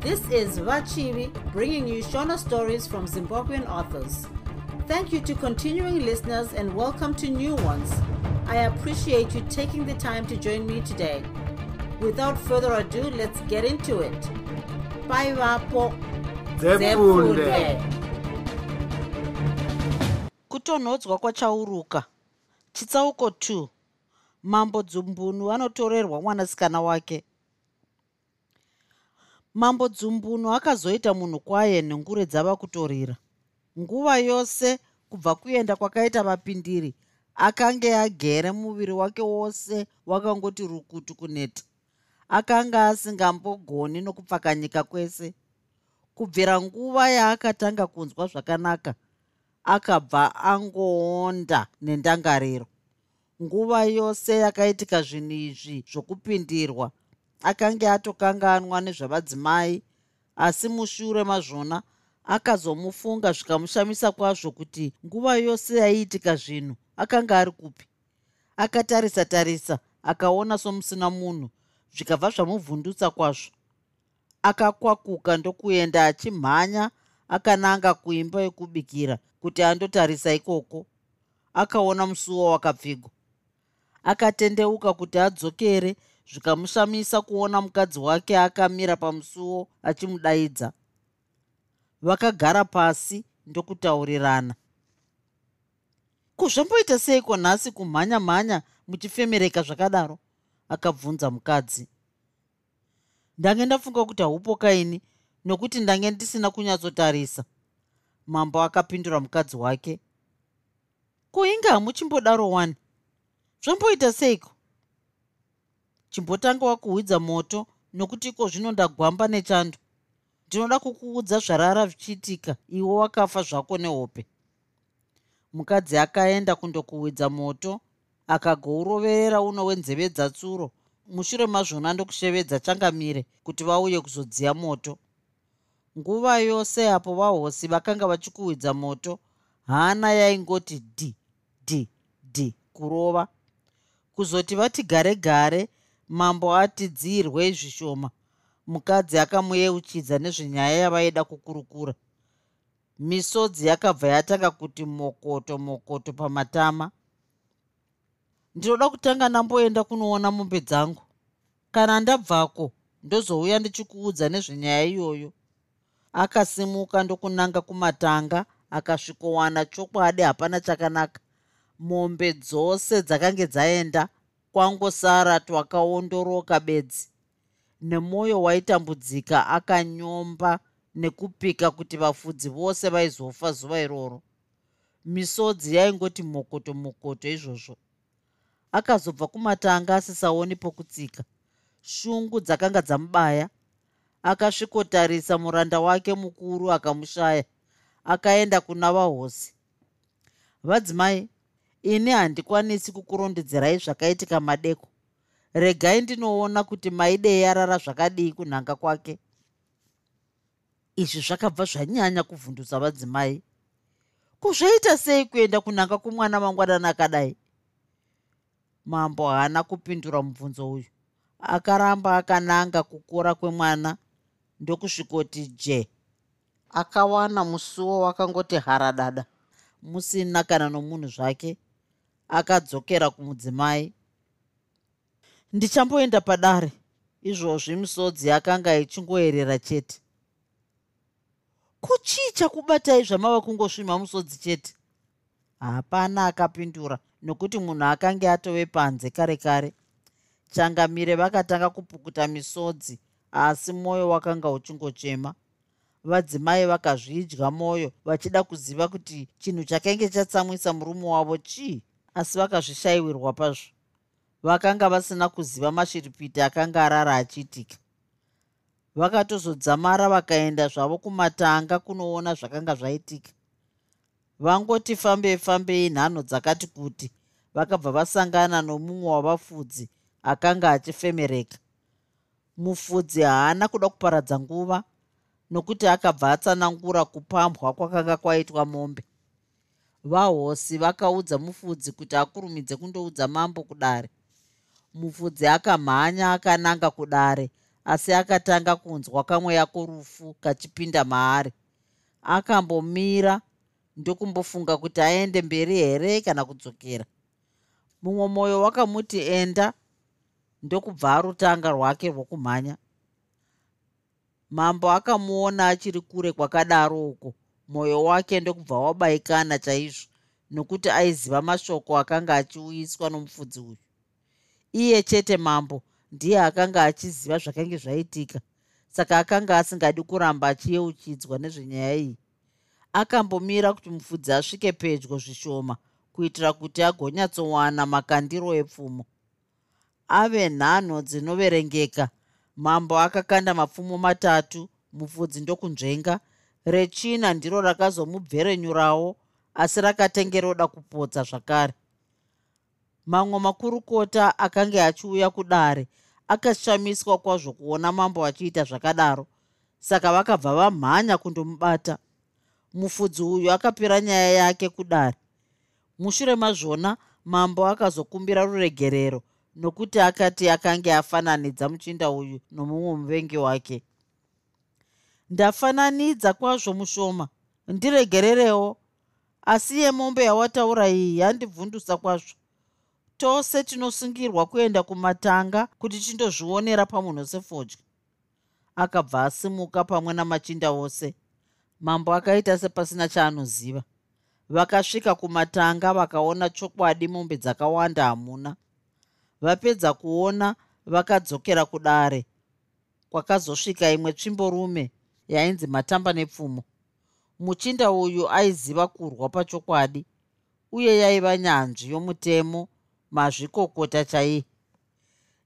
This is Vachivi bringing you Shona stories from Zimbabwean authors. Thank you to continuing listeners and welcome to new ones. I appreciate you taking the time to join me today. Without further ado, let's get into it. Bye, Vapo. Kutonhodzwa kwachauruka chitsauko 2 mambo dzumbunu anotorerwa mwanasikana wake mambo dzumbunu akazoita munhu kwaye nhengure dzava kutorira nguva yose kubva kuenda kwakaita vapindiri akange agere muviri wake wose wakangoti rukutu kuneta. Akanga asingambogoni nokupfakanyika kwese. Kubvira nguva yaakatanga kunzwa zvakanaka akabva angoonda nendangariro. Nguva yose yakaitika zvinhu izvi zvokupindirwa akange atokanganwa nezvavadzimai asi mushure mazvona akazomufunga zvikamushamisa kwazvo kuti nguva yose yaiitika zvinhu akanga ari kupi. Akatarisa tarisa akaona somusina munhu zvikabva zvamuvhundutsa kwazvo. Akakwakuka ndokuenda achimhanya akananga kuimba yekubikira kuti andotarisa ikoko. Akaona musuwo wakapfigwa. Akatendeuka kuti adzokere zvikamushamisa kuona mukadzi wake akamira pamusuwo achimudaidza. Vakagara pasi ndokutaurirana. Kuzvamboita seiko nhasi kumhanya mhanya muchifemereka zvakadaro? Akabvunza mukadzi. Ndange ndafunga kuti haupo kaini nokuti ndange ndisina kunyatsotarisa. Mambo akapindura mukadzi wake. Kuinge hamuchimbodaro wani? Zvamboita seiko chimbotanga wakuhwidza moto nokuti iko zvino ndagwamba nechando ndinoda kukuudza zvarara zvichiitika iwe wakafa zvako nehope. Mukadzi akaenda kundokuhwidza moto akagouroverera uno wenzeve dzatsuro mushure mazvona ndokushevedza changamire kuti vauye kuzodziya moto. Nguva yose apo vahosi vakanga vachikuhwidza moto hana yaingoti dhi dhi dhi kurova. Kuzoti vati gare gare mambo ati dziyirwei zvishoma. Mukadzi akamuyeuchidza nezvenyaya yavaida kukurukura. Misodzi yakabva yatanga kuti mokoto mokoto pamatama. Ndinoda kutanga ndamboenda kunoona mombe dzangu. Kana ndabvako ndozouya ndichikuudza nezvenyaya iyoyo. Akasimuka ndokunanga kumatanga akasvikowana chokwadi hapana chakanaka. Mombe dzose dzakange dzaenda kwangosara twakaondoroka bedzi. Nemwoyo waitambudzika akanyomba nekupika kuti vafudzi vose vaizofa zuva iroro. Misodzi yaingoti mokoto mokoto izvozvo. Akazobva kumatanga asisaoni pokutsika. Shungu dzakanga dzamubaya. Akasvikotarisa muranda wake mukuru akamushaya. Akaenda kuna vahosi. Vadzimai ini handikwanisi kukurondedzerai zvakaitika madeko. Regai ndinoona kuti maidei arara zvakadii kunhanga kwake. Izvi zvakabva zvanyanya kuvhundutsa vadzimai. Kuzvaita sei kuenda kunhanga kumwana mangwanani akadai? Mambo haana kupindura mubvunzo uyu. Akaramba akananga kukura kwemwana ndokusvikoti je akawana musuwo wakangoti haradada. Musina kana nomunhu zvake akadzokera kumudzimai. Ndichamboenda padare izvozvi misodzi akanga ichingoerera chete. Kuchii chakubatai zvamava kungosvima musodzi chete? Hapana akapindura nokuti munhu akange atove panze kare kare. Changamire vakatanga kupukuta misodzi asi mwoyo wakanga uchingochema. Vadzimai vakazvidya mwoyo vachida kuziva kuti chinhu chakenge chatsamwisa murume wavo chii asi vakazvishayiwirwa pazvo. Vakanga vasina kuziva mashiripiti akanga arara achiitika. Vakatozodzamara vakaenda zvavo kumatanga kunoona zvakanga zvaitika. Vangoti fambei fambei nhano dzakati kuti vakabva vasangana nomumwe wavafudzi akanga achifemereka. Mufudzi haana kuda kuparadza nguva nokuti akabva atsanangura kupambwa kwakanga kwaitwa mombe vahosi vakaudza mufudzi kuti akurumidze kundoudza mambo kudare. Mufudzi akamhanya akananga kudare asi akatanga kunzwa kamweya korufu kachipinda maari. Akambomira ndokumbofunga kuti aende mberi here kana kudzokera. Mumwe mwoyo wakamuti enda ndokubva arutanga rwake rwokumhanya. Mambo akamuona achiri kure kwakadaro uko mwoyo wake ndokubva wabayikana chaizvo nokuti aiziva mashoko akanga achiuyiswa nomufudzi uyu. Iye chete mambo ndiye akanga achiziva zvakange zvaitika saka akanga asingadi kuramba achiyeuchidzwa nezvenyaya iyi. Akambomira kuti mufudzi asvike pedyo zvishoma kuitira kuti agonyatsowana makandiro epfumo. Ave nhanho dzinoverengeka mambo akakanda mapfumo matatu mufudzi ndokunzvenga rechina ndiro rakazomubverenyurawo asi rakatengeroda kupodza zvakare. Mamwe makurukota akanga achiuya kudare akashamiswa kwazvo kuona mambo achiita zvakadaro saka vakabva vamhanya kundomubata. Mufudzi uyu akapira nyaya yake kudare. Mushure mazvona mambo akazokumbira ruregerero nokuti akati akange afananidza muchinda uyu nomumwe muvengi wake ndafananidza kwazvo mushoma. Ndiregererewo. Asi yemombe yawataura iyi yandibvundusa kwazvo. Tose tinosungirwa kuenda kumatanga kuti tindozvionera pamunhu sefodya akabva asimuka pamwe namachinda wose mambo akaita sepasina chaanoziva. Vakasvika kumatanga vakaona chokwadi mombe dzakawanda hamuna. Vapedza kuona vakadzokera kudare. Kwakazosvika imwe tsvimborume yainzi matamba nepfumo. Muchinda uyu aiziva kurwa pachokwadi uye yaiva nyanzvi yomutemo mazvikokota chaiye.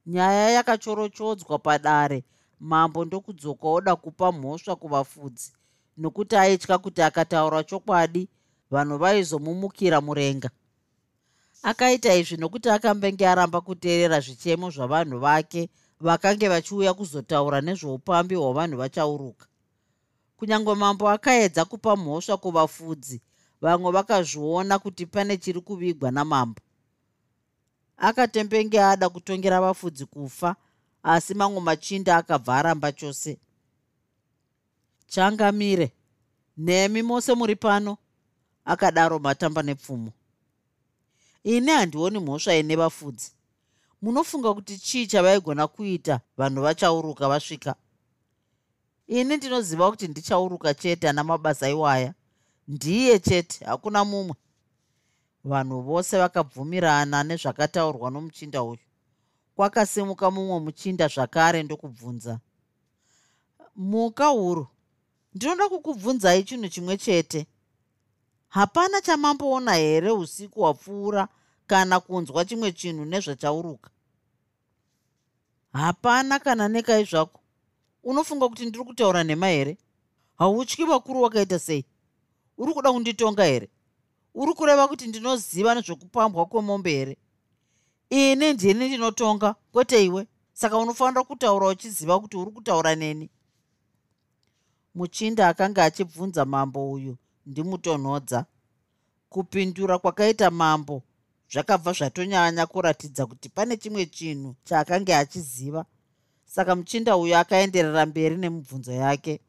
Nyaya yakachorochodzwa padare mambo ndokudzoka oda kupa mhosva kuvafudzi nokuti aitya kuti akataura chokwadi vanhu vaizomumukira murenga. Akaita izvi nokuti akambenge aramba kuteerera zvichemo zvavanhu vake vakange vachiuya kuzotaura nezveupambi hwavanhu vachauruka kunyange mambo akaedza kupa mhosva kuvafudzi vamwe vakazviona kuti pane chiri kuvigwa namambo. Akatembenge ada kutongera vafudzi kufa asi mamwe machinda akabva aramba chose. Changamire nemi mose muri pano akadaro matamba nepfumo. Ini handioni mhosva ine vafudzi. Munofunga kuti chii chavaigona kuita vanhu vachauruka vasvika ini ndinoziva kuti ndichauruka chete ana mabasa iwaya. Ndiye chete hakuna mumwe. Vanhu vose vakabvumirana nezvakataurwa nomuchinda uyu. Kwakasimuka mumwe muchinda zvakare ndokubvunza. Muka huru ndinoda kukubvunzai chinhu chimwe chete. Hapana chamamboona here usiku hwapfuura kana kunzwa chimwe chinhu nezvachauruka? Hapana kana nekai zvako unofunga kuti ndiri kutaura nhema here? Hautyi vakuru wakaita sei? Uri kuda kunditonga here? Uri kureva kuti ndinoziva nezvekupambwa kwemombe here? Ini ndini ndinotonga kwete iwe? Saka unofanira kutaura uchiziva kuti uri kutaura neni? Muchinda akanga achibvunza mambo uyu ndimutonhodza. Kupindura kwakaita mambo zvakabva zvatonyanya kuratidza kuti pane chimwe chinhu chaakanga achiziva saka muchinda uyu akaenderera mberi nemibvunzo yake.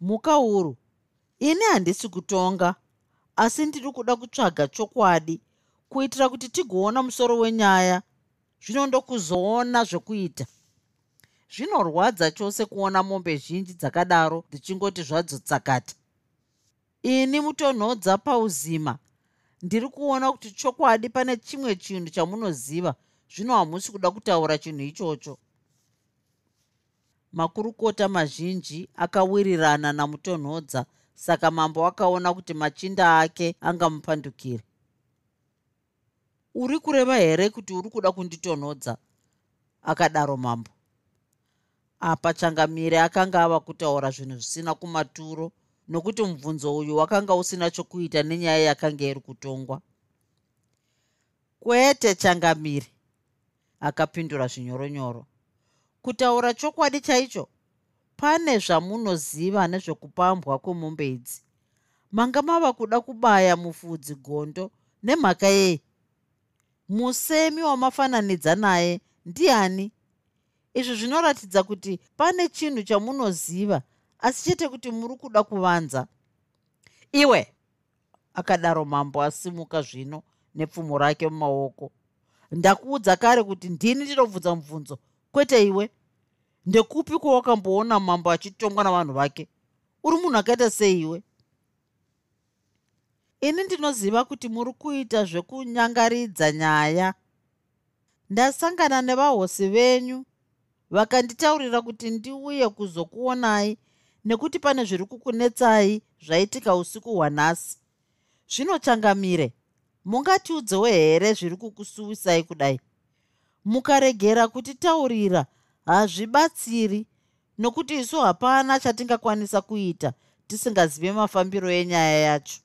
Muka uru ini handisi kutonga asi ndiri kuda kutsvaga chokwadi kuitira kuti tigoona musoro wenyaya zvino ndokuzoona zvekuita zvinorwadza chose kuona mombe zhinji dzakadaro dzichingoti zvadzo tsakata ini mutonhodza pauzima ndiri kuona kuti chokwadi pane chimwe chinhu chamunoziva zvino hamusi kuda kutaura chinhu ichocho makurukota mazhinji akawirirana namutonhodza saka mambo akaona kuti machinda ake angamupandukire uri kureva here kuti uri kuda kunditonhodza? akadaro mambo. Apa changamire akanga ava kutaura zvinhu zvisina kumaturo nokuti mubvunzo uyu wakanga usina chokuita nenyaya yakanga iri kutongwa. Kwete changamire akapindura zvinyoronyoro kutaura chokwadi chaicho pane zvamunoziva nezvekupambwa kwemombe idzi manga mava kuda kubaya mufudzi gondo nemhaka yei musemi wamafananidza naye ndiani? Izvi zvinoratidza kuti pane chinhu chamunoziva asi chete kuti muri kuda kuvanza. Iwe akadaro mambo asimuka zvino nepfumo rake mumaoko. Ndakuudza kare kuti ndini ndinobvunza mubvunzo. Kwete iwe ndekupi kwawakamboona mambo achitongwa navanhu vake? Uri munhu akaita sei iwe? Ini ndinoziva kuti muri kuita zvekunyangaridza nyaya. Ndasangana nevahosi venyu vakanditaurira kuti ndiuye kuzokuonai nekuti pane zviri kukunetsai zvaitika usiku hwanhasi. Zvinochangamire mungatiudzewo here zviri kukusuwisai kudai? Mukaregera kutitaurira hazvibatsiri. Nokuti isu hapana chatingakwanisa kuita tisingazive mafambiro enyaya yacho.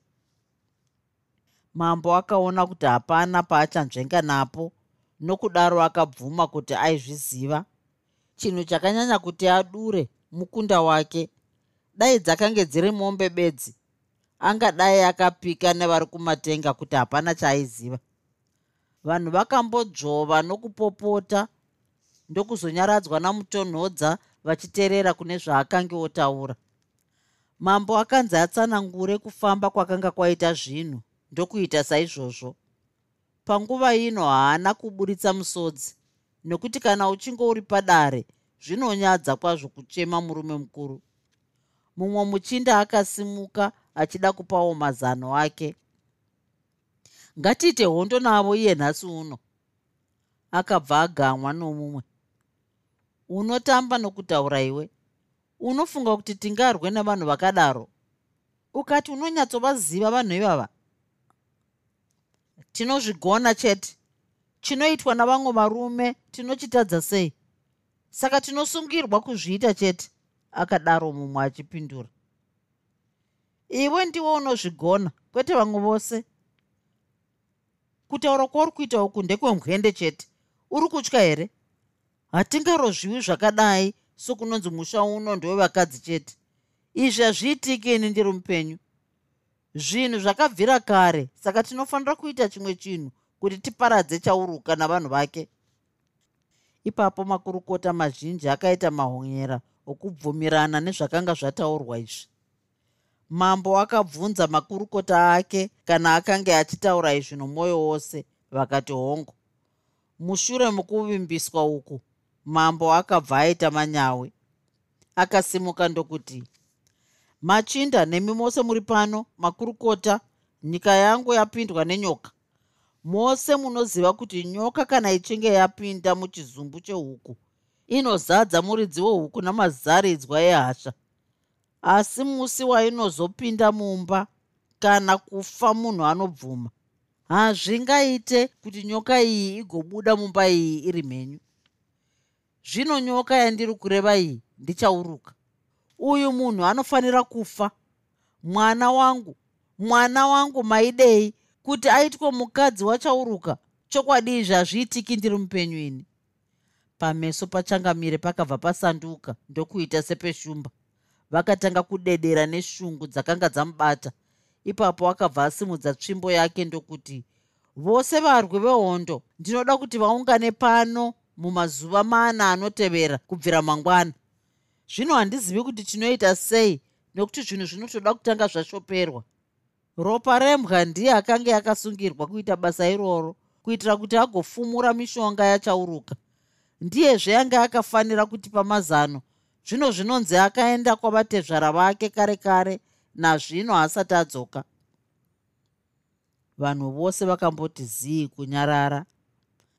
Mambo akaona kuti hapana paachanzvenga napo nokudaro akabvuma kuti aizviziva. Chinhu chakanyanya kuti adure mukunda wake. Dai dzakange dziri mombe bedzi. Angadai akapika nevari kumatenga kuti hapana chaaiziva. Vanhu vakambodzvova nokupopota ndokuzonyaradzwa namutonhodza vachiteerera kune zvaakange otaura. Mambo akanzi atsanangure kufamba kwakanga kwaita zvinhu ndokuita saizvozvo. Panguva ino haana kuburitsa musodzi nokuti kana uchinge uri padare zvinonyadza kwazvo kuchema murume mukuru. Mumwe muchinda akasimuka achida kupawo mazano ake. Ngatiite hondo navo iye nhasi uno. Akabva agamwa nomumwe unotamba nokutaura iwe unofunga kuti tingarwe nevanhu vakadaro. Ukati unonyatsovaziva vanhu ivava tinozvigona chete chinoitwa navamwe varume tinochitadza sei? Saka tinosungirwa kuzviita chete akadaro mumwe achipindura. Iwe ndiwo unozvigona kwete vamwe vose. Kutaura kwauri kuita uku ndekwemwende chete. Uri kutya here hatingarozviwi zvakadai sokunonzi musha uno ndewevakadzi chete. Izvi hazviitiki ini ndiri mupenyu. Zvinhu zvakabvira kare saka tinofanira kuita chimwe chinhu kuti tiparadze chauruka navanhu vake. Ipapo makurukota mazhinji akaita mahonyera okubvumirana nezvakanga zvataurwa izvi. Mambo akabvunza makurukota ake kana akanga achitaura izvi nomwoyo wose vakati hongo mushure mokuvimbiswa uku mambo akabva aita manyawi. Akasimuka ndokuti machinda nemi mose muri pano makurukota nyika yangu yapindwa nenyoka. Mose munoziva kuti nyoka kana ichinge yapinda muchizumbu chehuku inozadza muridzi wehuku namazaridzwa ehasha. Asi musi wainozopinda mumba kana kufa munhu anobvuma hazvingaite kuti nyoka iyi igobuda mumba iyi iri mhenyu zvino nyoka yandiri kureva iyi ndichauruka. Uyu munhu anofanira kufa. Mwana wangu mwana wangu maidei kuti aitwe mukadzi wachauruka. Chokwadi izvi hazviitiki ndiri mupenyu ini. Pameso pachangamire pakabva pasanduka ndokuita sepeshumba. Vakatanga kudedera neshungu dzakanga dzamubata. Ipapo akabva asimudza tsvimbo yake ndokuti vose varwi vehondo ndinoda kuti vaungane pano mumazuva mana anotevera kubvira mangwana. Zvino handizivi kuti tinoita sei nokuti zvinhu zvinotoda kutanga zvashoperwa. Ropa rembwa ndiye akanga yakasungirwa kuita basa iroro kuitira kuti agofumura mishonga yachauruka. Ndiyezve yanga akafanira kuti pamazano zvino zvinonzi akaenda kwavatezvara vake kare kare nazvino asati adzoka. Vanhu vose vakamboti zii kunyarara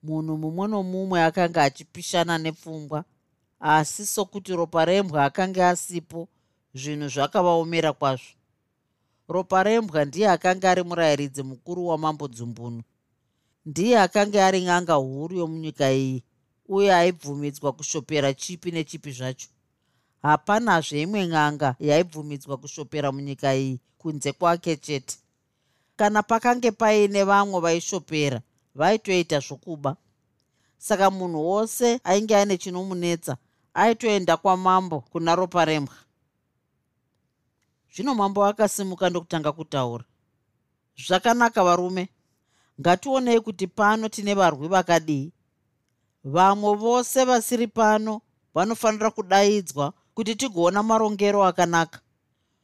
munhu mumwe nomumwe akanga achipishana nepfungwa asi sokuti ropa rembwa akanga asipo zvinhu zvakavaomera kwazvo. Ropa rembwa ndiye akanga ari murayiridzi mukuru wamambo dzumbunu. Ndiye akanga ari ng'anga huru yomunyika iyi uye aibvumidzwa kushopera chipi nechipi zvacho. Hapanazve imwe ng'anga yaibvumidzwa kushopera munyika iyi kunze kwake chete. Kana pakange paine vamwe vaishopera vaitoita zvokuba. Saka munhu wose ainge ane chinomunetsa aitoenda kwamambo kuna ropa rembwa zvino mambo akasimuka ndokutanga kutaura. Zvakanaka varume. Ngationei kuti pano tine varwi vakadii. Vamwe vose vasiri pano vanofanira kudaidzwa kuti tigoona marongero akanaka.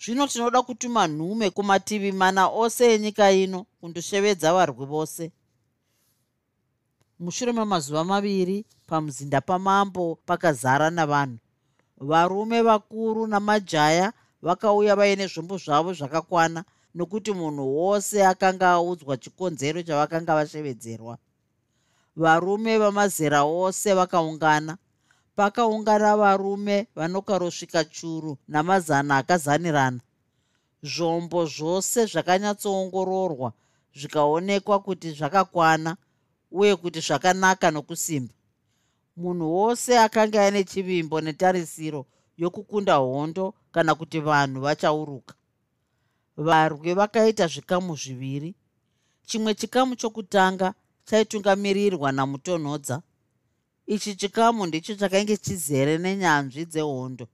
Zvino tinoda kutuma nhume kumativi mana ose enyika ino kundoshevedza varwi vose mushure memazuva maviri pamuzinda pamambo pakazara navanhu. Varume vakuru namajaya vakauya vaine zvombo zvavo zvakakwana nokuti munhu wose akanga audzwa chikonzero chavakanga vashevedzerwa. Varume vamazera ose vakaungana. Pakaungana varume vanokarosvika churu namazana akazanirana. Zvombo zvose zvakanyatsoongororwa zvikaonekwa kuti zvakakwana uye kuti zvakanaka nokusimba. Munhu wose akanga aine chivimbo netarisiro yokukunda hondo kana kuti vanhu vachauruka. Varwi vakaita zvikamu zviviri. Chimwe chikamu chokutanga chaitungamirirwa namutonhodza. Ichi chikamu ndicho chakainge chizere nenyanzvi dzehondo.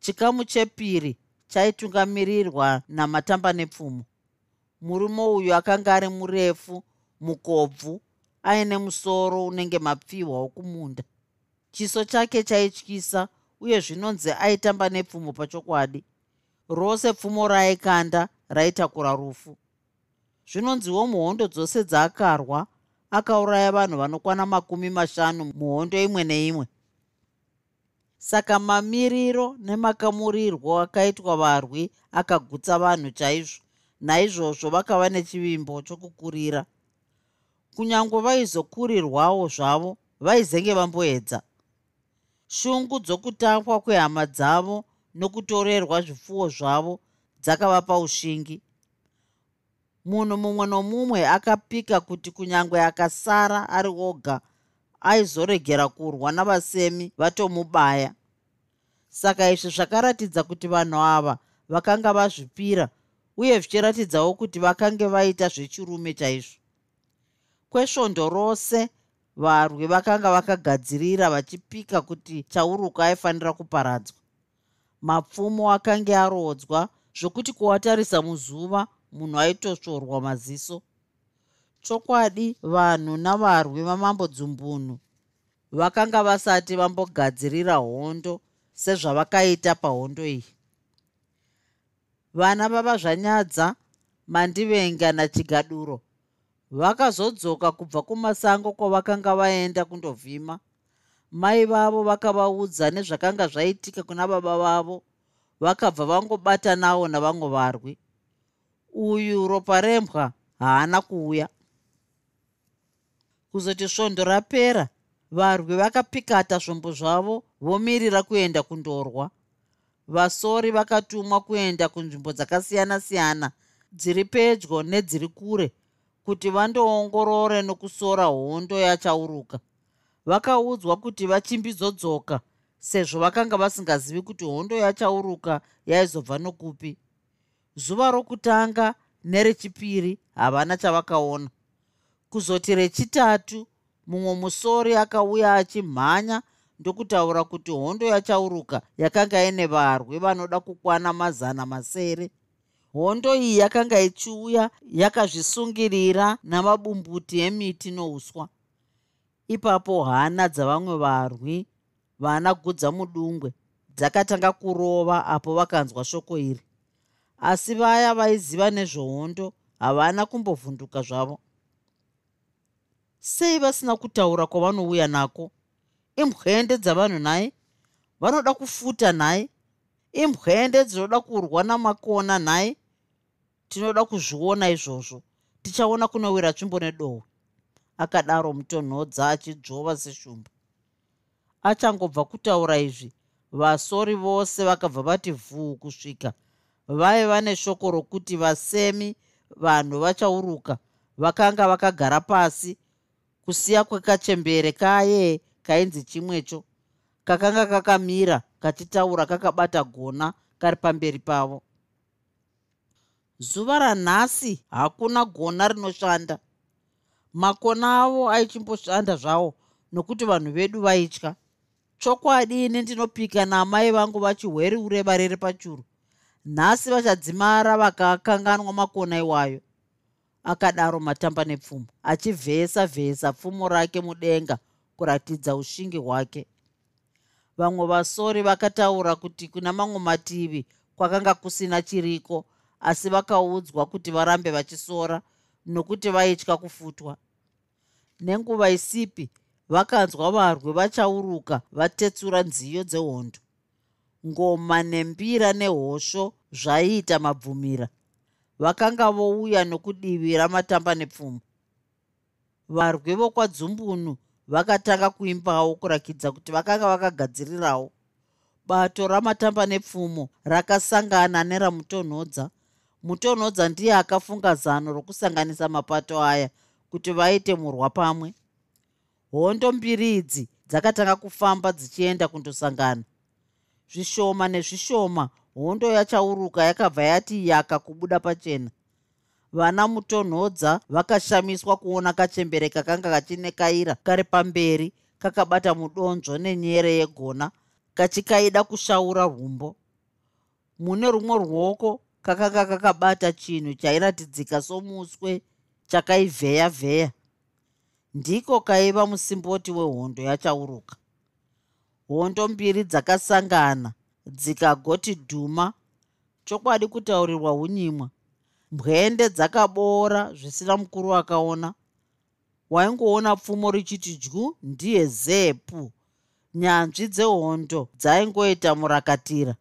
Chikamu chepiri chaitungamirirwa namatamba nepfumo. Murume uyu akanga ari murefu mukobvu aine musoro unenge mapfihwa wokumunda. Chiso chake chaityisa uye zvinonzi aitamba nepfumo pachokwadi. Rose pfumo raaikanda raitakura rufu. Zvinonziwo muhondo dzose dzaakarwa akauraya vanhu vanokwana makumi mashanu muhondo imwe neimwe. Saka mamiriro nemakamurirwo akaitwa varwi akagutsa vanhu chaizvo. Naizvozvo vakava nechivimbo chokukurira kunyange vaizokurirwawo zvavo vaizenge vamboedza. Shungu dzokutapwa kwehama dzavo nokutorerwa zvipfuwo zvavo dzakavapa ushingi. Munhu mumwe nomumwe akapika kuti kunyange akasara ari oga aizoregera kurwa navasemi vatomubaya. Saka izvi zvakaratidza kuti vanhu ava vakanga vazvipira uye zvichiratidzawo kuti vakange vaita zvechirume chaizvo kwesvondo rose varwi vakanga vakagadzirira vachipika kuti chauruka aifanira kuparadzwa. Mapfumo akange arodzwa zvokuti kuwatarisa muzuva munhu aitosvorwa maziso. Chokwadi vanhu navarwi vamambo dzumbunhu vakanga vasati vambogadzirira hondo sezvavakaita pahondo iyi. Vana vava zvanyadza mandivenga nachigaduro vakazodzoka kubva kumasango kwavakanga vaenda kundovhima. Mai vavo vakavaudza nezvakanga zvaitika kuna baba vavo vakabva vangobatanawo navamwe varwi. Uyu ropa rembwa haana kuuya. Kuzoti svondo rapera varwi vakapikata zvombo zvavo vomirira kuenda kundorwa. Vasori vakatumwa kuenda kunzvimbo dzakasiyana-siyana dziri pedyo nedziri kure kuti vandoongorore nokusora hondo yachauruka. Vakaudzwa kuti vachimbidzodzoka sezvo vakanga vasingazivi kuti hondo yachauruka yaizobva nokupi. Zuva rokutanga nerechipiri havana chavakaona. Kuzoti rechitatu mumwe musori akauya achimhanya ndokutaura kuti hondo yachauruka yakanga ine varwi vanoda kukwana mazana masere hondo iyi yakanga ichiuya yakazvisungirira namabumbuti emiti nouswa ipapo hana dzavamwe varwi vana gudza mudungwe dzakatanga kurova apo vakanzwa shoko iri. Asi vaya vaiziva nezvehondo havana kumbovhunduka zvavo. Sei vasina kutaura kwavanouya nako? Imwende dzavanhu nhaye vanoda kufuta nhaye imwende dzinoda kurwa namakona nhaye tinoda kuzviona izvozvo. Tichaona kunowira tsvimbo nedohwe akadaro mutonhodza achidzvova seshumba. Achangobva kutaura izvi vasori vose vakabva vati vhuu kusvika. Vaiva neshoko rokuti vasemi vanhu vachauruka. Vakanga vakagara pasi. Kusiya kwekachembere kaye kainzi chimwecho kakanga kakamira kachitaura kakabata gona kari pamberi pavo. Zuva ranhasi hakuna gona rinoshanda. Makona avo aichimboshanda zvawo nokuti vanhu vedu vaitya. Chokwadi ine ndinopika naamai vangu vachihweri ureva rere pachuru. Nhasi vachadzimara vakakanganwa makona iwayo. Akadaro matamba nepfumo achivhesa vhesa pfumo rake mudenga kuratidza ushingi hwake vamwe vasori vakataura kuti kuna mamwe mativi kwakanga kusina chiriko asi vakaudzwa kuti varambe vachisora nokuti vaitya kufutwa. Nenguva isipi vakanzwa varwi vachauruka vatetsura nziyo dzehondo. Ngoma nembira nehosho zvaiita mabvumira. Vakanga vouya nokudivi ramatamba nepfumo varwi vokwadzumbunu vakatanga kuimbawo kurakidza kuti vakanga vakagadzirirawo. Bato ramatamba nepfumo rakasangana neramutonhodza. Mutonhodza ndiye akafunga zano rokusanganisa mapato aya kuti vaite murwa pamwe. Hondo mbiri idzi dzakatanga kufamba dzichienda kundosangana. Zvishoma nezvishoma hondo yachauruka yakabva yati yaka kubuda pachena vana mutonhodza vakashamiswa kuona kachembere kakanga kachinekaira kari pamberi kakabata mudonzvo nenyere yegona kachikaida kushaura rumbo. Mune rumwe ruoko kakanga kakabata chinhu chairatidzika somuswe chakaivheya vheya ndiko kaiva musimboti wehondo yachauruka. Hondo mbiri dzakasangana dzikagoti dhuma chokwadi kutaurirwa unyimwa mbwende dzakaboora zvisina mukuru akaona waingoona pfumo richiti dyu ndiye zepu. Nyanzvi dzehondo dzaingoita murakatira.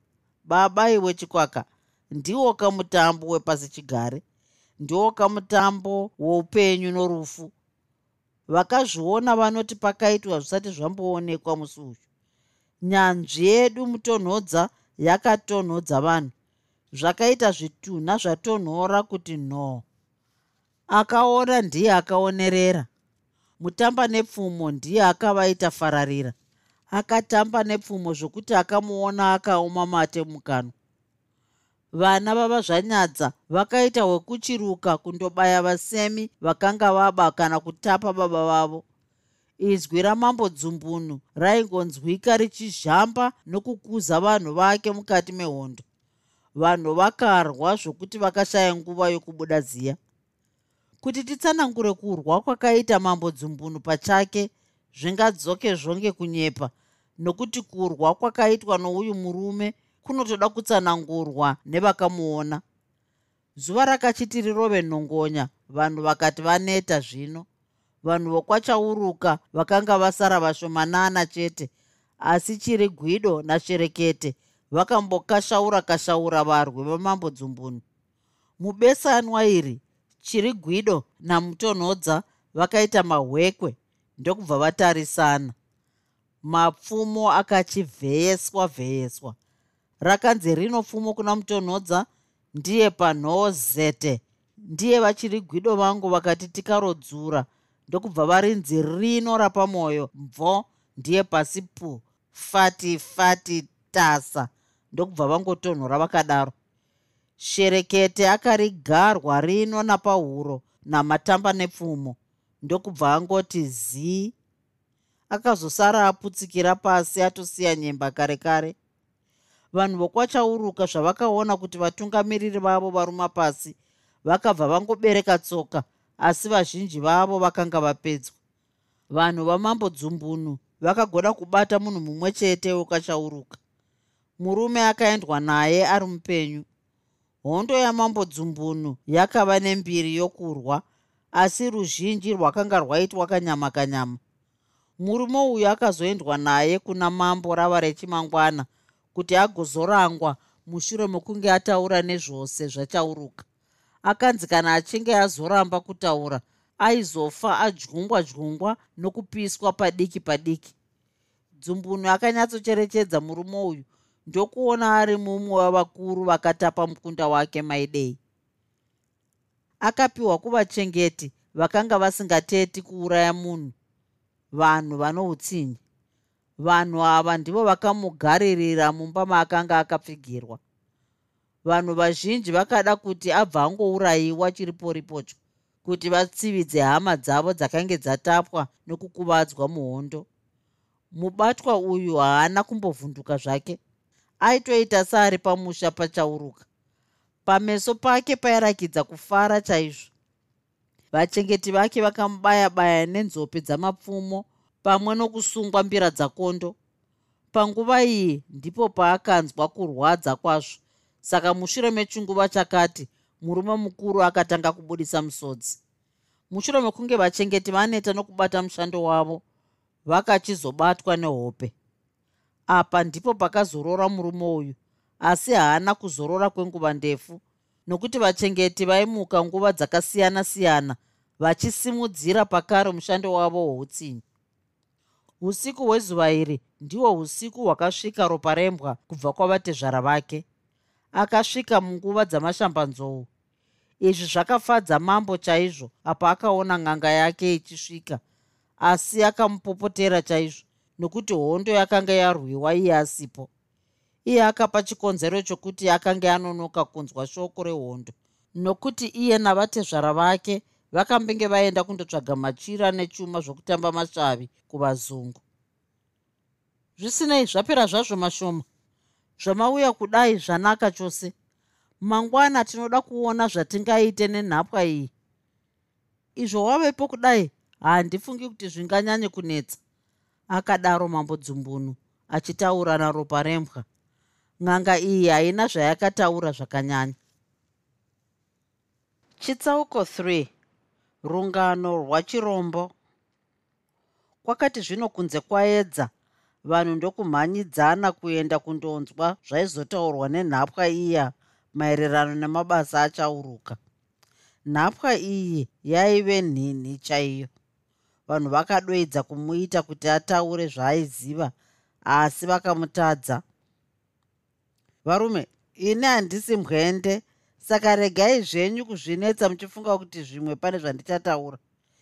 Baba iwe chikwaka ndiwo kamutambo wepasi chigare ndiwo kamutambo woupenyu norufu. Vakazviona vanoti pakaitwa zvisati zvamboonekwa musi uyu. Nyanzvi yedu mutonhodza yakatonhodza vanhu zvakaita zvitunha zvatonhora kuti no akaona ndiye akaonerera. Mutamba nepfumo ndiye akavaita fararira. Akatamba nepfumo zvokuti akamuona akaoma mate mukanwa. Vana vava zvanyadza vakaita hwekuchiruka kundobaya vasemi vakanga vaba kana kutapa baba vavo. Izwi ramambo dzumbunu raingonzwika richizhamba nokukuza vanhu vake mukati mehondo vanhu vakarwa zvokuti vakashaya nguva yokubuda ziya. Kuti titsanangure kurwa kwakaita mambo dzumbunu pachake zvingadzoke zvonge kunyepa. Nokuti kurwa kwakaitwa nouyu murume kunotoda kutsanangurwa nevakamuona. Zuva rakachiti rirove nhongonya vanhu vakati vaneta zvino. Vanhu vokwachauruka vakanga vasara vashomanana chete asi chiri gwido nasherekete vakambokashaura kashaura varwi vamambo dzumbunu mubesanwa iri chiri gwido namutonhodza vakaita mahwekwe ndokubva vatarisana. Mapfumo akachivheyeswa vheyeswa. Rakanzi rino pfumo kuna mutonhodza ndiye panhoo zete ndiye vachiri gwido vangu vakati tikarodzura ndokubva varinzi rino rapamwoyo mvo ndiye pasi pu fati fati tasa ndokubva vangotonhora vakadaro. Sherekete akarigarwa rino napahuro namatamba nepfumo ndokubva angoti zii. Akazosara aputsikira pasi atosiya nyemba kare kare. Vanhu vokwachauruka zvavakaona kuti vatungamiriri vavo varuma pasi vakabva vangobereka tsoka asi vazhinji vavo vakanga vapedzwa. Vanhu vamambo dzumbunu vakagona kubata munhu mumwe chete wokachauruka murume akaendwa naye ari mupenyu. Hondo yamambo dzumbunu yakava nembiri yokurwa asi ruzhinji rwakanga rwaitwa kanyama kanyama murume uyu akazoendwa naye kuna mambo rava rechimangwana kuti agozorangwa mushure mokunge ataura nezvose zvachauruka akanzi kana achinge azoramba kutaura aizofa adyungwa dyungwa nokupiswa padiki padiki dzumbunu akanyatsocherechedza murume uyu ndokuona ari mumwe wavakuru vakatapa mukunda wake maidei akapiwa kuvachengeti vakanga vasingateti kuuraya munhu vanhu vano utsinyi vanhu ava ndivo vakamugaririra mumba maakanga akapfigirwa. Vanhu vazhinji vakada kuti abva angourayiwa chiriporipocho kuti vatsividze hama dzavo dzakange dzatapwa nokukuvadzwa muhondo. Mubatwa uyu haana kumbovhunduka zvake aitoita seari pamusha pachauruka. Pameso pake pairakidza kufara chaizvo. Vachengeti vake vakamubaya baya nenzope dzamapfumo pamwe nokusungwa mbira dzakondo. Panguva iyi ndipo paakanzwa kurwadza kwazvo. Saka mushure mechinguva chakati murume mukuru akatanga kubudisa musodzi. Mushure mekunge vachengeti vaneta nokubata mushando wavo vakachizobatwa nehope apa ndipo pakazorora murume uyu asi haana kuzorora kwenguva ndefu nokuti vachengeti vaimuka nguva dzakasiyana-siyana vachisimudzira pakare mushando wavo hwoutsinyi usiku hwezuva iri ndihwo usiku hwakasvika ropa rembwa kubva kwavatezvara vake. Akasvika munguva dzamashambanzou. Izvi zvakafadza mambo chaizvo apa akaona ng'anga yake ichisvika asi akamupopotera chaizvo nokuti hondo yakanga yarwiwa iye asipo. Iye akapa chikonzero chokuti akanga anonoka kunzwa shoko rehondo nokuti iye navatezvara vake vakambenge vaenda kundotsvaga machira nechuma zvokutamba masvavi kuvazungu. Zvisinei zvapera zvazvo mashoma. Zvamauya kudai zvanaka chose. Mangwana tinoda kuona zvatingaite nenhapwa iyi. Izvo wavepo kudai? Handifungi kuti zvinganyanye kunetsa akadaro mambo dzumbunu achitaura naropa rembwa. Ng'anga iyi haina zvayakataura zvakanyanya. Chitsauko 3 rungano rwachirombo kwakati zvino kunze kwaedza vanhu ndokumhanyidzana kuenda kundonzwa zvaizotaurwa nenhapwa iya maererano nemabasa achauruka. Nhapwa iyi yaive nhinhi chaiyo vanhu vakadoedza kumuita kuti ataure zvaaiziva asi vakamutadza. Varume ini handisi mwende saka regai zvenyu kuzvinetsa muchifunga kuti zvimwe pane zvandichataura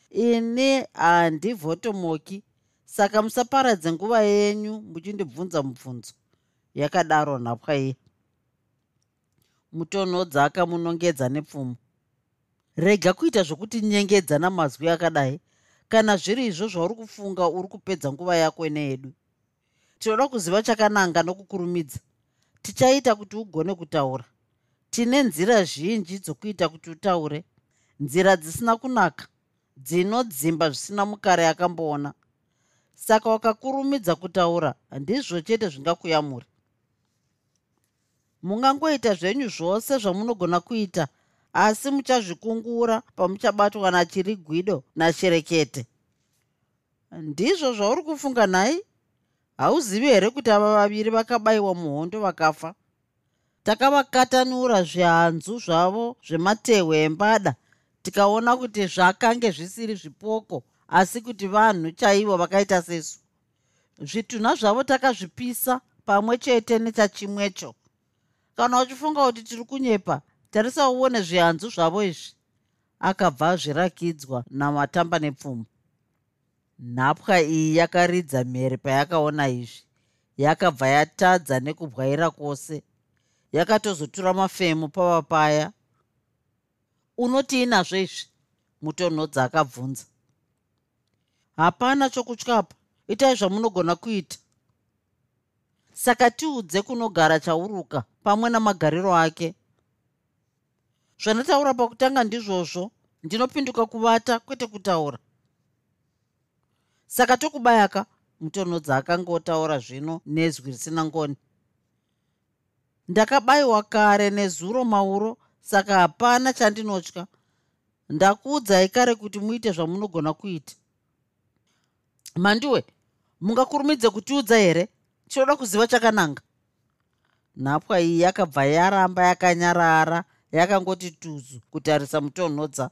ini handivhotomoki saka musaparadze nguva yenyu muchindibvunza mubvunzo yakadaro nhapwa iye mutonhodza akamunongedza nepfumo. Rega kuita zvokuti nyengedza namazwi akadai kana zviri izvo zvauri kufunga uri kupedza nguva yako neyedu tinoda kuziva chakananga nokukurumidza. Tichaita kuti ugone kutaura. Tine nzira zhinji dzokuita kuti utaure. Nzira dzisina kunaka dzinodzimba zvisina mukare akamboona. Saka wakakurumidza kutaura handizvo chete zvingakuyamuri mungangoita zvenyu zvose zvamunogona kuita asi muchazvikungura pamuchabatwa nachiri gwido nasherekete ndizvo zvauri kufunga nhai? Hauzivi here kuti ava vaviri vakabayiwa muhondo vakafa? Takavakatanura zvihanzu zvavo zvematehwe embada tikaona kuti zvakange zvisiri zvipoko asi kuti vanhu chaivo vakaita sesu. Zvitunha zvavo takazvipisa pamwe chete nechachimwecho. Kana uchifunga kuti tiri kunyepa tarisa uone zvihanzu zvavo izvi. Akabva azvirakidzwa namatamba nepfumo nhapwa iyi yakaridza mhere payakaona izvi. Yakabva yatadza nekubwaira kwose. Yakatozotura mafemo pava paya. Unoti inazvo izvi? Mutonhodza akabvunza. Hapana chokutyapa. Itai zvamunogona kuita. Saka tiudze kunogara chauruka pamwe namagariro ake zvandataura pakutanga ndizvozvo ndinopinduka kuvata kwete kutaura. Saka tokubayaka mutonhodza akangotaura zvino nezwi risina ngoni. Ndakabayiwa kare nezuro mauro saka hapana chandinotya. Ndakuudzai kare kuti muite zvamunogona kuita. Mandiwe mungakurumidze kutiudza here? Tinoda kuziva chakananga. Nhapwa iyi yakabva yaramba yakanyarara yakangoti tuzu kutarisa mutonhodza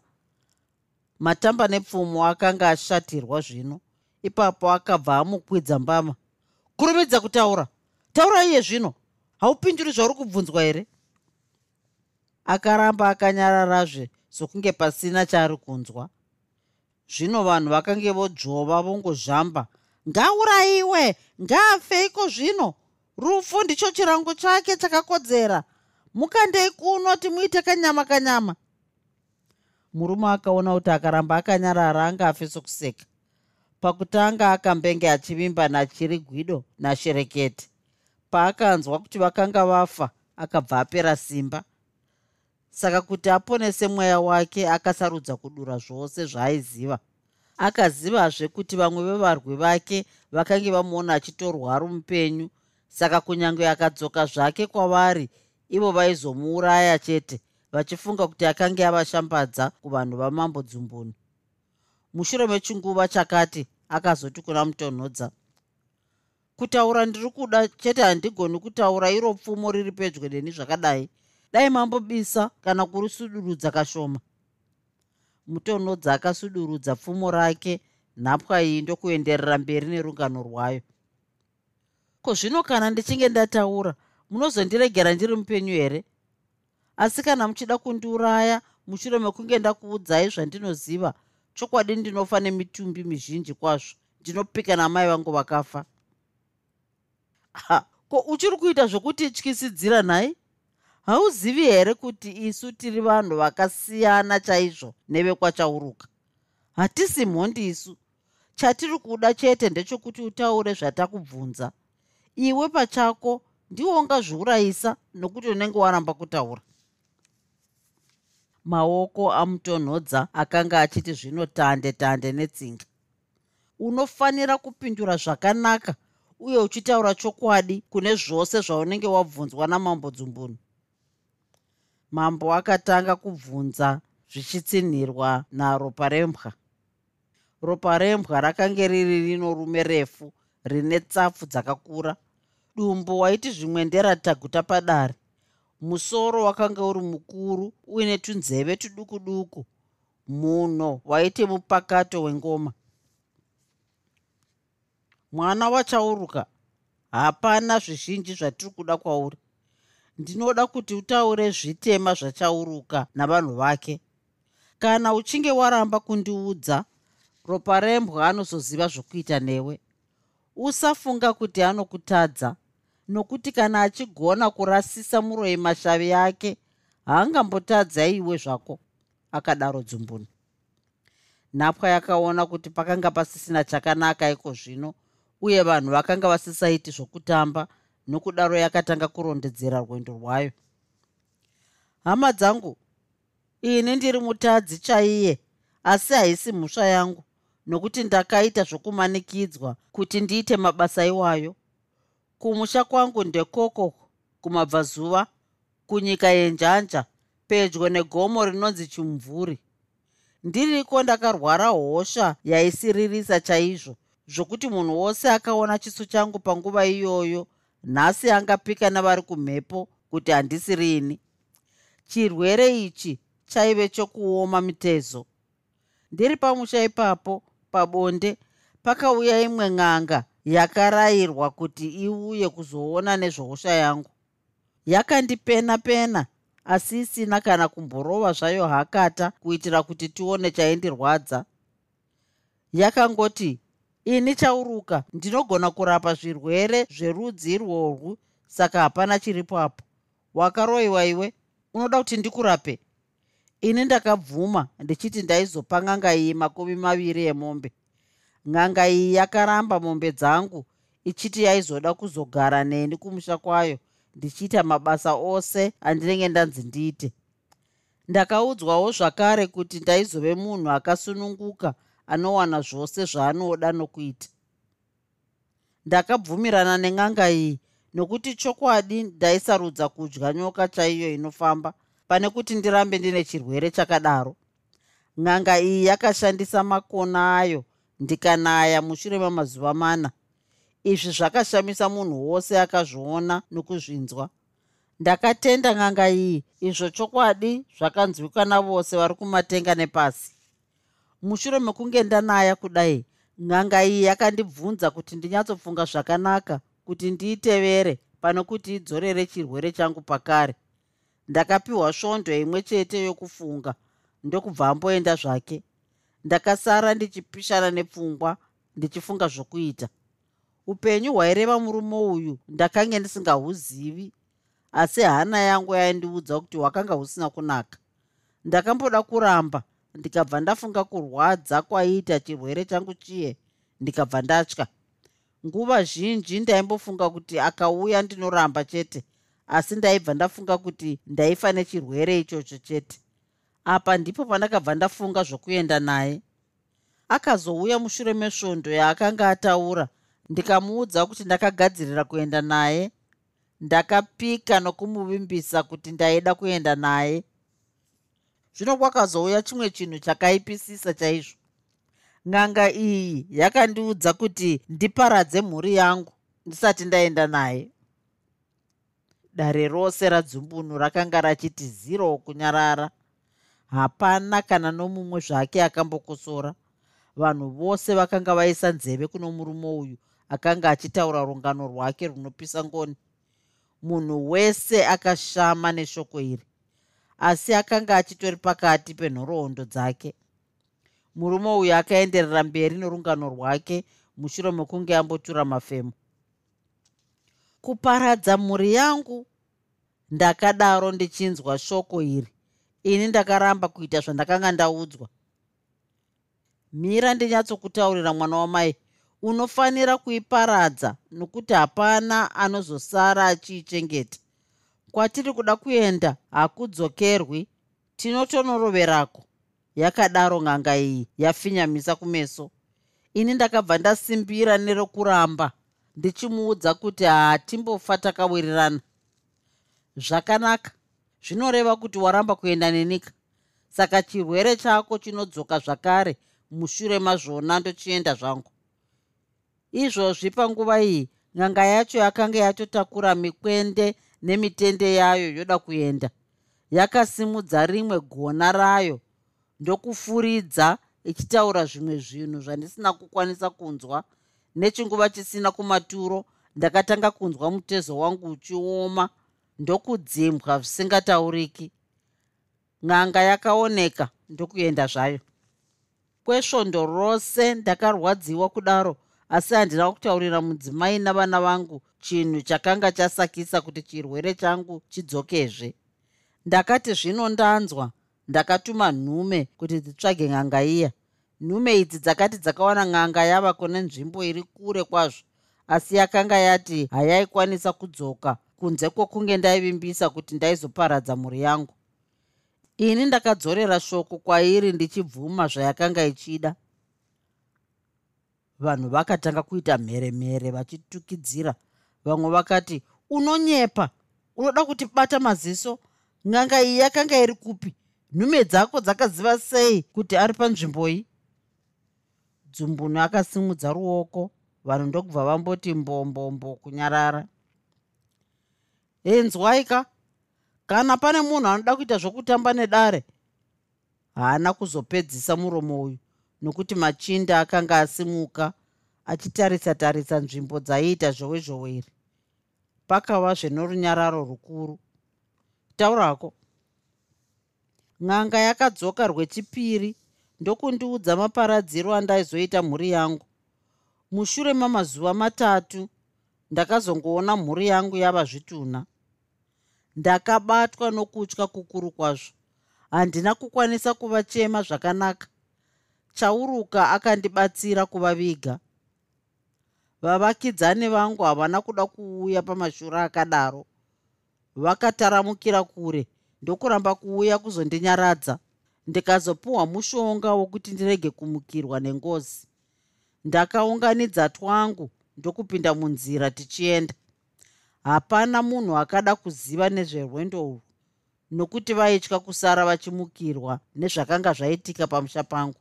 matamba nepfumo akanga ashatirwa zvino. Ipapo akabva amukwidza mbama. Kurumidza kutaura. Taura iye zvino. Haupinduri zvauri kubvunzwa here? Akaramba akanyararazve sokunge pasina chaari kunzwa. Zvino vanhu vakange vodzvova vongozvamba ngaurayiwe ngaafeiko zvino? Rufu ndicho chirango chake chakakodzera mukandei kuno timuite kanyama kanyama. Murume akaona kuti akaramba akanyarara angafe sokuseka. Pakutanga akambenge achivimba nachiri gwido nasherekete. Paakanzwa kuti vakanga vafa akabva apera simba. Saka kuti aponese mweya wake akasarudza kudura zvose zvaaiziva akazivazve kuti vamwe vevarwi vake vakange vamuona achitorwaru mupenyu saka kunyange akadzoka zvake kwavari ivo vaizomuuraya chete vachifunga kuti akange avashambadza kuvanhu vamambo dzumbunu mushure mechinguva chakati akazoti kuna mutonhodza kutaura ndiri kuda chete handigoni kutaura iro pfumo riri pedyo neni zvakadai. Dai mambobisa kana kurisudurudza kashoma. Mutonhodza akasudurudza pfumo rake nhapwa iyi ndokuenderera mberi nerungano rwayo. Ko zvino kana ndichinge ndataura munozondiregera ndiri mupenyu here? Asi kana muchida kundiuraya mushure mekunge ndakuudzai zvandinoziva chokwadi ndinofa nemitumbi mizhinji kwazvo ndinopika namai vangu vakafa. Ha ko uchiri kuita zvokuti tyisidzira nhai? Hauzivi here kuti isu tiri vanhu vakasiyana chaizvo nevekwachauruka hatisi mhondi isu. Chatiri kuda chete ndechekuti utaure zvatakubvunza. Iwe pachako ndiwo ungazviurayisa nokuti unenge waramba kutaura. Maoko amutonhodza akanga achiti zvino tande tande netsinga. Unofanira kupindura zvakanaka uye uchitaura chokwadi kune zvose zvaunenge wabvunzwa namambo dzumbunu mambo akatanga kubvunza zvichitsinhirwa naropa rembwa. Ropa rembwa rakange riri rino rume refu rine tsapfu dzakakura dumbu waiti zvimwendera taguta padare. Musoro wakanga uri mukuru uine tunzeve tuduku duku. Munho waiti mupakato wengoma. Mwana wachauruka. Hapana zvizhinji zvatiri kuda kwauri. Ndinoda kuti utaure zvitema zvachauruka navanhu vake. Kana uchinge waramba kundiudza ropa rembwa anozoziva zvokuita newe. Usafunga kuti anokutadza nokuti kana achigona kurasisa muroi mashavi yake haangambotadza iwe zvako akadaro dzumbunu nhapwa yakaona kuti pakanga pasisina chakanaka iko zvino uye vanhu vakanga vasisaiti zvokutamba nokudaro yakatanga kurondedzera rwendo rwayo. Hama dzangu ini ndiri mutadzi chaiye asi haisi mhusva yangu nokuti ndakaita zvokumanikidzwa kuti ndiite mabasa iwayo kumusha kwangu ndekoko kumabvazuva kunyika yenjanja pedyo negomo rinonzi chimvuri. Ndiriko ndakarwara hosha yaisiririsa chaizvo zvokuti munhu wose akaona chiso changu panguva iyoyo nhasi angapika navari kumhepo kuti handisi rini chirwere ichi chaive chokuoma mitezo. Ndiri pamusha ipapo pabonde pakauya imwe n'anga yakarayirwa kuti iuye kuzoona nezvehosha yangu. Yakandipena pena asi isina kana kumborova zvayo hakata kuitira kuti tione chaindirwadza. Yakangoti ini chauruka ndinogona kurapa zvirwere zverudzi irworwu saka hapana chiripoapo wakaroiwa iwe unoda kuti ndikurape? Ini ndakabvuma ndichiti ndaizopa ng'anga iyi makumi maviri emombe ng'anga iyi yakaramba mombe dzangu ichiti yaizoda kuzogara neni kumusha kwayo ndichiita mabasa ose andinenge ndanzi ndiite. Ndakaudzwawo zvakare kuti ndaizove munhu akasununguka anowana zvose zvaanoda nokuita. Ndakabvumirana neng'anga iyi nokuti chokwadi ndaisarudza kudya nyoka chaiyo inofamba pane kuti ndirambe ndine chirwere chakadaro. Ng'anga iyi yakashandisa makona ayo ndikanaya mushure mamazuva mana. Izvi zvakashamisa munhu wose akazviona nokuzvinzwa. Ndakatenda ng'anga iyi izvo chokwadi zvakanzwika navose vari kumatenga nepasi. Mushure mekunge ndanaya kudai ng'anga iyi yakandibvunza kuti ndinyatsofunga zvakanaka kuti ndiitevere pano kuti idzorere chirwere changu pakare. Ndakapiwa svondo imwe chete yokufunga ndokubva amboenda zvake ndakasara ndichipishana nepfungwa ndichifunga zvokuita. Upenyu hwaireva murume uyu ndakange ndisingahuzivi asi hana yangu yaindiudza kuti hwakanga husina kunaka. Ndakamboda kuramba ndikabva ndafunga kurwadza kwaiita chirwere changu chiye ndikabva ndatya. Nguva zhinji ndaimbofunga kuti akauya ndinoramba chete asi ndaibva ndafunga kuti ndaifa nechirwere ichocho chete apa ndipo pandakabva ndafunga zvokuenda naye. Akazouya mushure mesvondo yaakanga ataura ndikamuudza kuti ndakagadzirira kuenda naye. Ndakapika nokumuvimbisa kuti ndaida kuenda naye. Zvino kwakazouya chimwe chinhu chakaipisisa chaizvo. Ng'anga iyi yakandiudza kuti ndiparadze mhuri yangu ndisati ndaenda naye. Dare rose radzumbunu rakanga rachiti ziro kunyarara hapana kana nomumwe zvake akambokosora vanhu vose vakanga vaisa nzeve kuno murume uyu akanga achitaura rungano rwake runopisa ngoni. Munhu wese akashama neshoko iri asi akanga achitori pakati penhoroondo dzake. Murume uyu akaenderera mberi norungano rwake mushure mekunge ambotura mafemo kuparadza mhuri yangu ndakadaro ndichinzwa shoko iri ini ndakaramba kuita zvandakanga ndaudzwa. Mira ndinyatsokutaurira mwana wamai unofanira kuiparadza nokuti hapana anozosara achiichengeta. Kwatiri kuda kuenda hakudzokerwi tinotonoroverako yakadaro ng'anga iyi yafinyamisa kumeso. Ini ndakabva ndasimbira nerokuramba ndichimuudza kuti hatimbofa takawirirana zvakanaka zvinoreva kuti waramba kuenda nenika saka chirwere chako chinodzoka zvakare mushure mazvona ndochienda zvangu. Izvozvi panguva iyi ng'anga yacho yakanga yatotakura mikwende nemitende yayo yoda kuenda. Yakasimudza rimwe gona rayo ndokufuridza ichitaura zvimwe zvinhu zvandisina kukwanisa kunzwa. Nechinguva chisina kumaturo ndakatanga kunzwa mutezo wangu uchioma ndokudzimbwa zvisingatauriki. Ng'anga yakaoneka ndokuenda zvayo. Kwesvondo rose ndakarwadziwa kudaro asi handina kutaurira mudzimai navana vangu chinhu chakanga chasakisa kuti chirwere changu chidzokezve. Ndakati zvino ndanzwa ndakatuma nhume kuti dzitsvage ng'anga iya. Nhume idzi dzakati dzakawana ng'anga yava kune nzvimbo iri kure kwazvo asi yakanga yati hayaikwanisa kudzoka kunze kwokunge ndaivimbisa kuti ndaizoparadza mhuri yangu. Ini ndakadzorera shoko kwairi ndichibvuma zvayakanga ichida. Vanhu vakatanga kuita mheremhere vachitukidzira. Vamwe vakati unonyepa? Unoda kuti bata maziso? Ng'anga iyi yakanga iri kupi? Nhume dzako dzakaziva sei kuti ari panzvimbo iyi? Dzumbunu akasimudza ruoko. Vanhu ndokubva vamboti mbombombo kunyarara enzwaika kana pane munhu anoda kuita zvokutamba nedare haana kuzopedzisa muromo uyu. Nokuti machinda akanga asimuka achitarisa-tarisa nzvimbo dzaiita zvowe iri pakava zvenorunyararo rukuru. Taurako ng'anga yakadzoka rwechipiri. Ndokundiudza maparadziro andaizoita mhuri yangu. Mushure mamazuva matatu ndakazongoona mhuri yangu yava zvitunha ndakabatwa nokutya kukuru kwazvo. Handina kukwanisa kuvachema zvakanaka. Chauruka akandibatsira kuvaviga. Vavakidzani vangu havana kuda kuuya pamashure akadaro. Vakataramukira kure ndokuramba kuuya kuzondinyaradza. Ndikazopiwa mushonga wokuti ndirege kumukirwa nengozi. Ndakaunganidza twangu ndokupinda munzira tichienda hapana munhu akada kuziva nezverwendo urwu nokuti vaitya kusara vachimukirwa nezvakanga zvaitika pamusha pangu.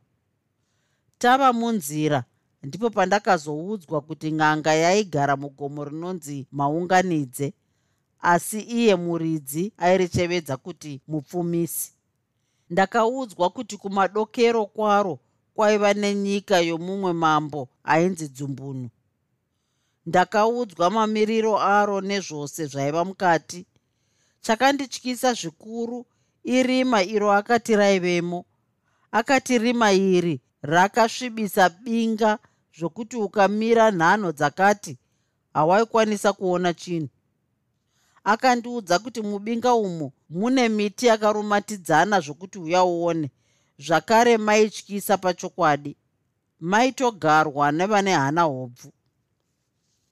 Tava munzira ndipo pandakazoudzwa kuti ng'anga yaigara mugomo rinonzi maunganidze asi iye muridzi airichevedza kuti mupfumisi. Ndakaudzwa kuti kumadokero kwaro kwaiva nenyika yomumwe mambo ainzi dzumbunu ndakaudzwa mamiriro aro nezvose zvaiva mukati. Chakandityisa zvikuru irima iro akati raivemo. Akati rima iri rakasvibisa binga zvokuti ukamira nhano dzakati hawaikwanisa kuona chinhu. Akandiudza kuti mubinga umo mune miti yakarumatidzana zvokuti uya uone. Zvakare maityisa pachokwadi. Maitogarwa nevane hana hobvu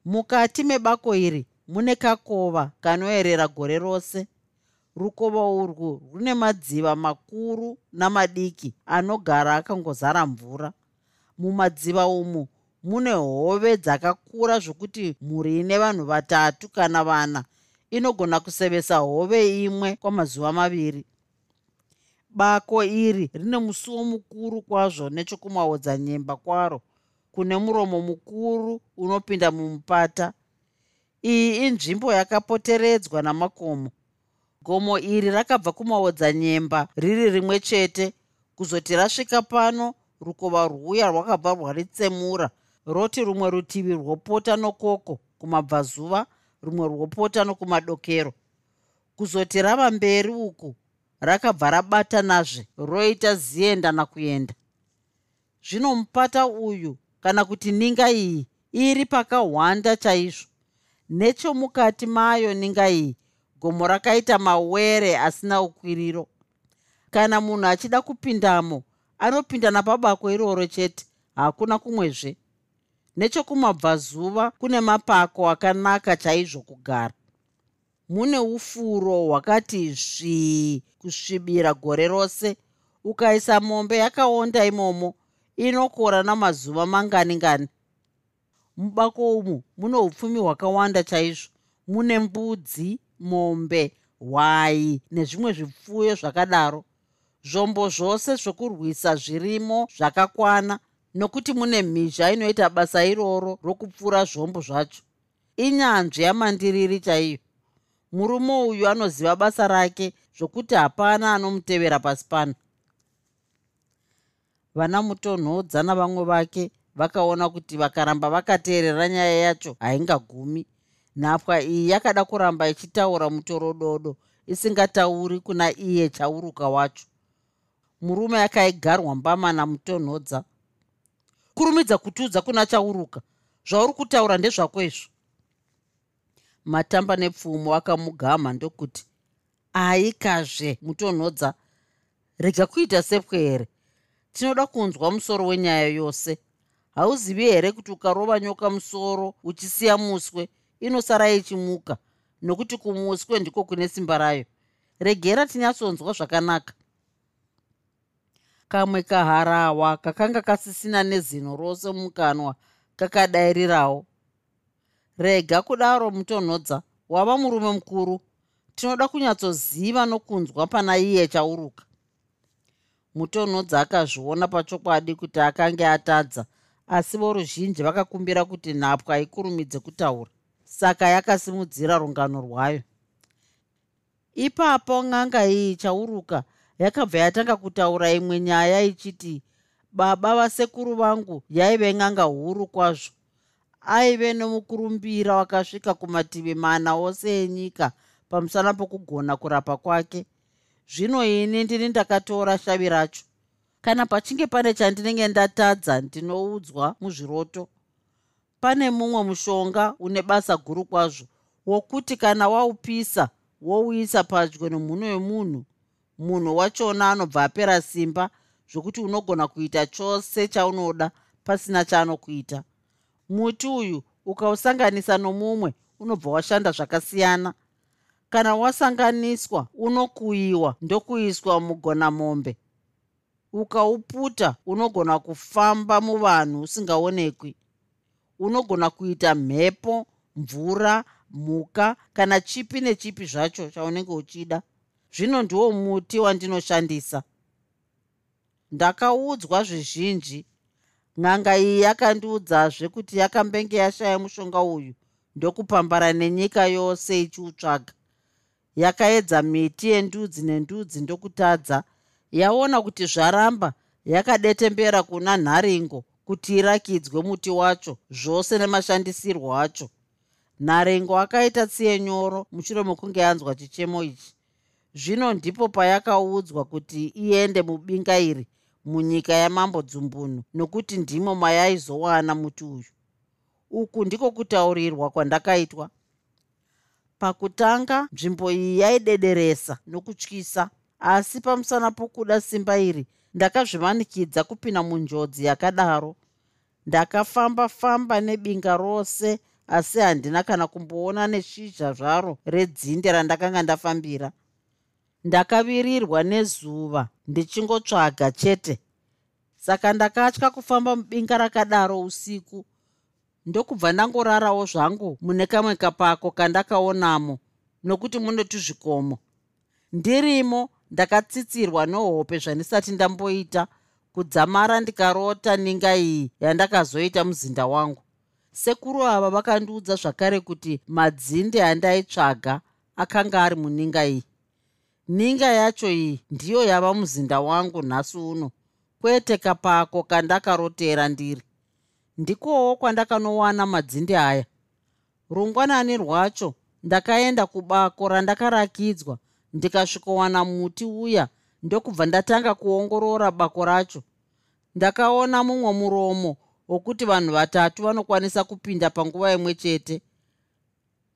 mukati mebako iri mune kakova kanoerera gore rose. Rukova urwu rune madziva makuru namadiki anogara akangozara mvura. Mumadziva umu mune hove dzakakura zvokuti mhuri ine vanhu vatatu kana vana inogona kusevesa hove imwe kwamazuva maviri. Bako iri rine musuwo mukuru kwazvo nechokumaodzanyemba kwaro kune muromo mukuru unopinda mumupata. Iyi inzvimbo yakapoteredzwa namakomo. Gomo iri rakabva kumaodzanyemba riri rimwe chete. Kuzoti rasvika pano rukova rwuya rwakabva rwaritsemura. Roti rumwe rutivi rwopota nokoko kumabvazuva rumwe rwopota nokumadokero. Kuzoti rava mberi uku rakabva rabatanazve roita zienda nakuenda zvino mupata uyu kana kuti ninga iyi iri pakahwanda chaizvo. Nechomukati mayo ninga iyi gomo rakaita mawere asina ukwiriro. Kana munhu achida kupindamo anopinda napabako iroro chete hakuna kumwezve. Nechokumabvazuva kune mapako akanaka chaizvo kugara. Mune ufuro hwakati zvii kusvibira gore rose. Ukaisa mombe yakaonda imomo inokora namazuva mangani ngani? Mubako umu mune upfumi hwakawanda chaizvo. Mune mbudzi mombe hwai nezvimwe zvipfuyo zvakadaro. Zvombo zvose zvokurwisa zvirimo zvakakwana nokuti mune mhizha inoita basa iroro rokupfuura zvombo zvacho. Inyanzvi yamandiriri chaiyo. Murume uyu anoziva basa rake zvokuti hapana anomutevera pasi pano vana mutonhodza navamwe vake vakaona kuti vakaramba vakateerera nyaya yacho haingagumi. Nhapwa iyi yakada kuramba ichitaura mutorododo isingatauri kuna iye chauruka wacho. Murume akaigarwa mbama namutonhodza kurumidza kutiudza kuna chauruka zvauri kutaura ndezvako izvo. Matamba nepfumo akamugama ndokuti aikazve mutonhodza rega kuita sepwe here tinoda kunzwa musoro wenyaya yose. Hauzivi here kuti ukarova nyoka musoro uchisiya muswe inosara ichimuka nokuti kumuswe ndiko kune simba rayo. Regera tinyatsonzwa zvakanaka. Kamwe kaharawa kakanga kasisina nezino rose mukanwa kakadairirawo. Rega kudaro mutonhodza wava murume mukuru. Tinoda kunyatsoziva nokunzwa pana iye chauruka mutonhodza akazviona pachokwadi kuti akange atadza asi voruzhinji vakakumbira kuti nhapwa ikurumidze kutaura saka yakasimudzira rungano rwayo. Ipapo n'anga iyi chauruka yakabva yatanga kutaura imwe nyaya ichiti baba vasekuru vangu yaive n'anga huru kwazvo. Aive nomukurumbira wakasvika kumativi mana ose enyika pamusana pokugona kurapa kwake zvino ini ndini ndakatora shavi racho. Kana pachinge pane chandinenge ndatadza ndinoudzwa muzviroto. Pane mumwe mushonga une basa guru kwazvo wokuti kana waupisa wouisa padyo nemhuno yemunhu munhu wachona anobva apera simba zvokuti unogona kuita chose chaunoda pasina chaanokuita. Muti uyu ukausanganisa nomumwe unobva washanda zvakasiyana kana wasanganiswa unokuyiwa ndokuiswa mugona mombe. Ukauputa unogona kufamba muvanhu usingaonekwi. Unogona kuita mhepo mvura mhuka kana chipi nechipi zvacho chaunenge uchida. Zvino ndiwo muti wandinoshandisa. Ndakaudzwa zvizhinji. N'anga iyi yakandiudzazve kuti yakambenge yashaya mushonga uyu ndokupambara nenyika yose ichiutsvaga yakaedza miti yendudzi nendudzi ndokutadza. Yaona kuti zvaramba yakadetembera kuna nharingo kuti irakidzwe muti wacho zvose nemashandisirwo acho. Nharengo akaita tsiye nyoro mushure mekunge anzwa chichemo ichi. Zvino ndipo payakaudzwa kuti iende mubinga iri munyika yamambo dzumbunu nokuti ndimo mayaizowana muti uyu. Uku ndiko kutaurirwa kwandakaitwa pakutanga nzvimbo iyi yaidederesa nokutyisa. Asi pamusana pokuda simba iri ndakazvimanikidza kupinda munjodzi yakadaro. Ndakafamba-famba nebinga rose asi handina kana kumboona neshizha zvaro redzinde randakanga ndafambira. Ndakavirirwa nezuva ndichingotsvaga chete. Saka ndakatya kufamba mubinga rakadaro usiku ndokubva ndangorarawo zvangu mune kamwe kapako kandakaonamo nokuti mune tuzvikomo. Ndirimo ndakatsitsirwa nehope zvandisati ndamboita kudzamara ndikarota ninga iyi yandakazoita muzinda wangu. Sekuru ava vakandiudza zvakare kuti madzinde andaitsvaga akanga ari muninga iyi. Ninga yacho iyi ndiyo yava muzinda wangu nhasi uno. Kwete kapako kandakarotera ndiri ndikowo kwandakanowana madzinde aya. Rungwanani rwacho ndakaenda kubako randakarakidzwa ndikasvikowana muti uya ndokubva ndatanga kuongorora bako racho. Ndakaona mumwe muromo wokuti vanhu vatatu vanokwanisa kupinda panguva imwe chete.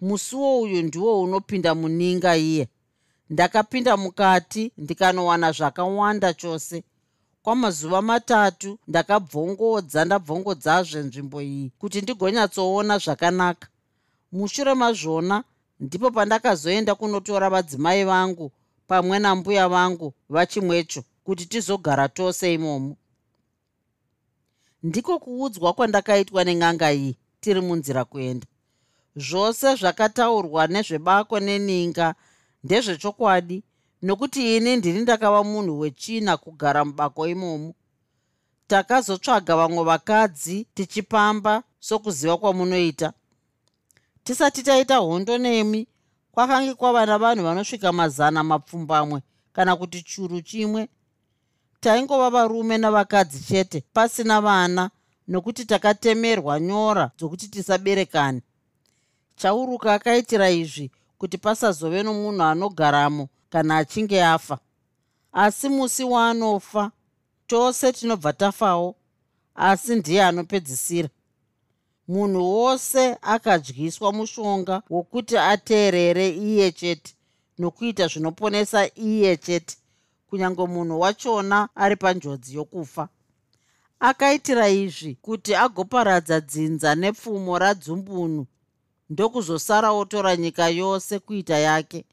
Musuwo uyu ndiwo unopinda muninga iye. Ndakapinda mukati ndikanowana zvakawanda chose kwamazuva matatu ndakabvongodza ndabvongodzazve nzvimbo iyi kuti ndigonyatsoona zvakanaka. Mushure mazvona ndipo pandakazoenda kunotora vadzimai vangu pamwe nambuya vangu vachimwecho kuti tizogara tose imomo. Ndiko kuudzwa kwandakaitwa nen'anga iyi tiri munzira kuenda. Zvose zvakataurwa nezvebako neninga ndezvechokwadi nokuti ini ndini ndakava munhu wechina kugara mubako imomo. Takazotsvaga vamwe vakadzi tichipamba sokuziva kwamunoita. Tisati taita hondo nemi kwakange kwava navanhu vanosvika mazana mapfumbamwe kana kuti churu chimwe. Taingova varume navakadzi chete pasina vana nokuti takatemerwa nyora dzokuti tisaberekani chauruka akaitira izvi kuti pasazove nomunhu anogaramo kana achinge afa. Asi musi waanofa tose tinobva tafawo asi ndiye anopedzisira. Munhu wose akadyiswa mushonga wokuti ateerere iye chete nokuita zvinoponesa iye chete kunyange munhu wachona ari panjodzi yokufa. Akaitira izvi kuti agoparadza dzinza nepfumo radzumbunu ndokuzosara otora nyika yose kuita yake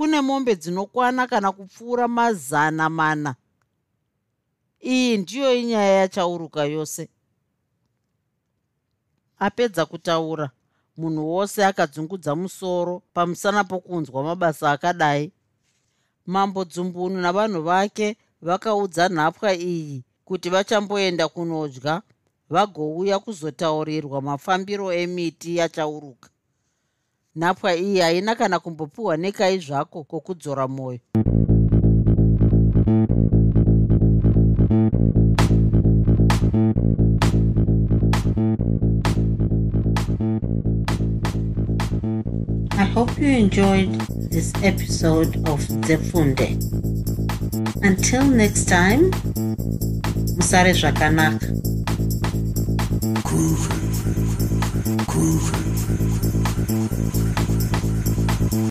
kune mombe dzinokwana kana kupfuura mazana mana. Iyi ndiyo inyaya yachauruka yose. Apedza kutaura. Munhu wose akadzungudza musoro pamusana pokunzwa mabasa akadai. Mambo dzumbunu navanhu vake vakaudza nhapwa iyi kuti vachamboenda kunodya vagouya kuzotaurirwa mafambiro emiti yachauruka nhapwa iyi haina kana kumbopiwa nekai zvako kwokudzora mwoyo I hope you enjoyed this episode of Zefunde. Until next time, Musare Zvakanaka. Groovy.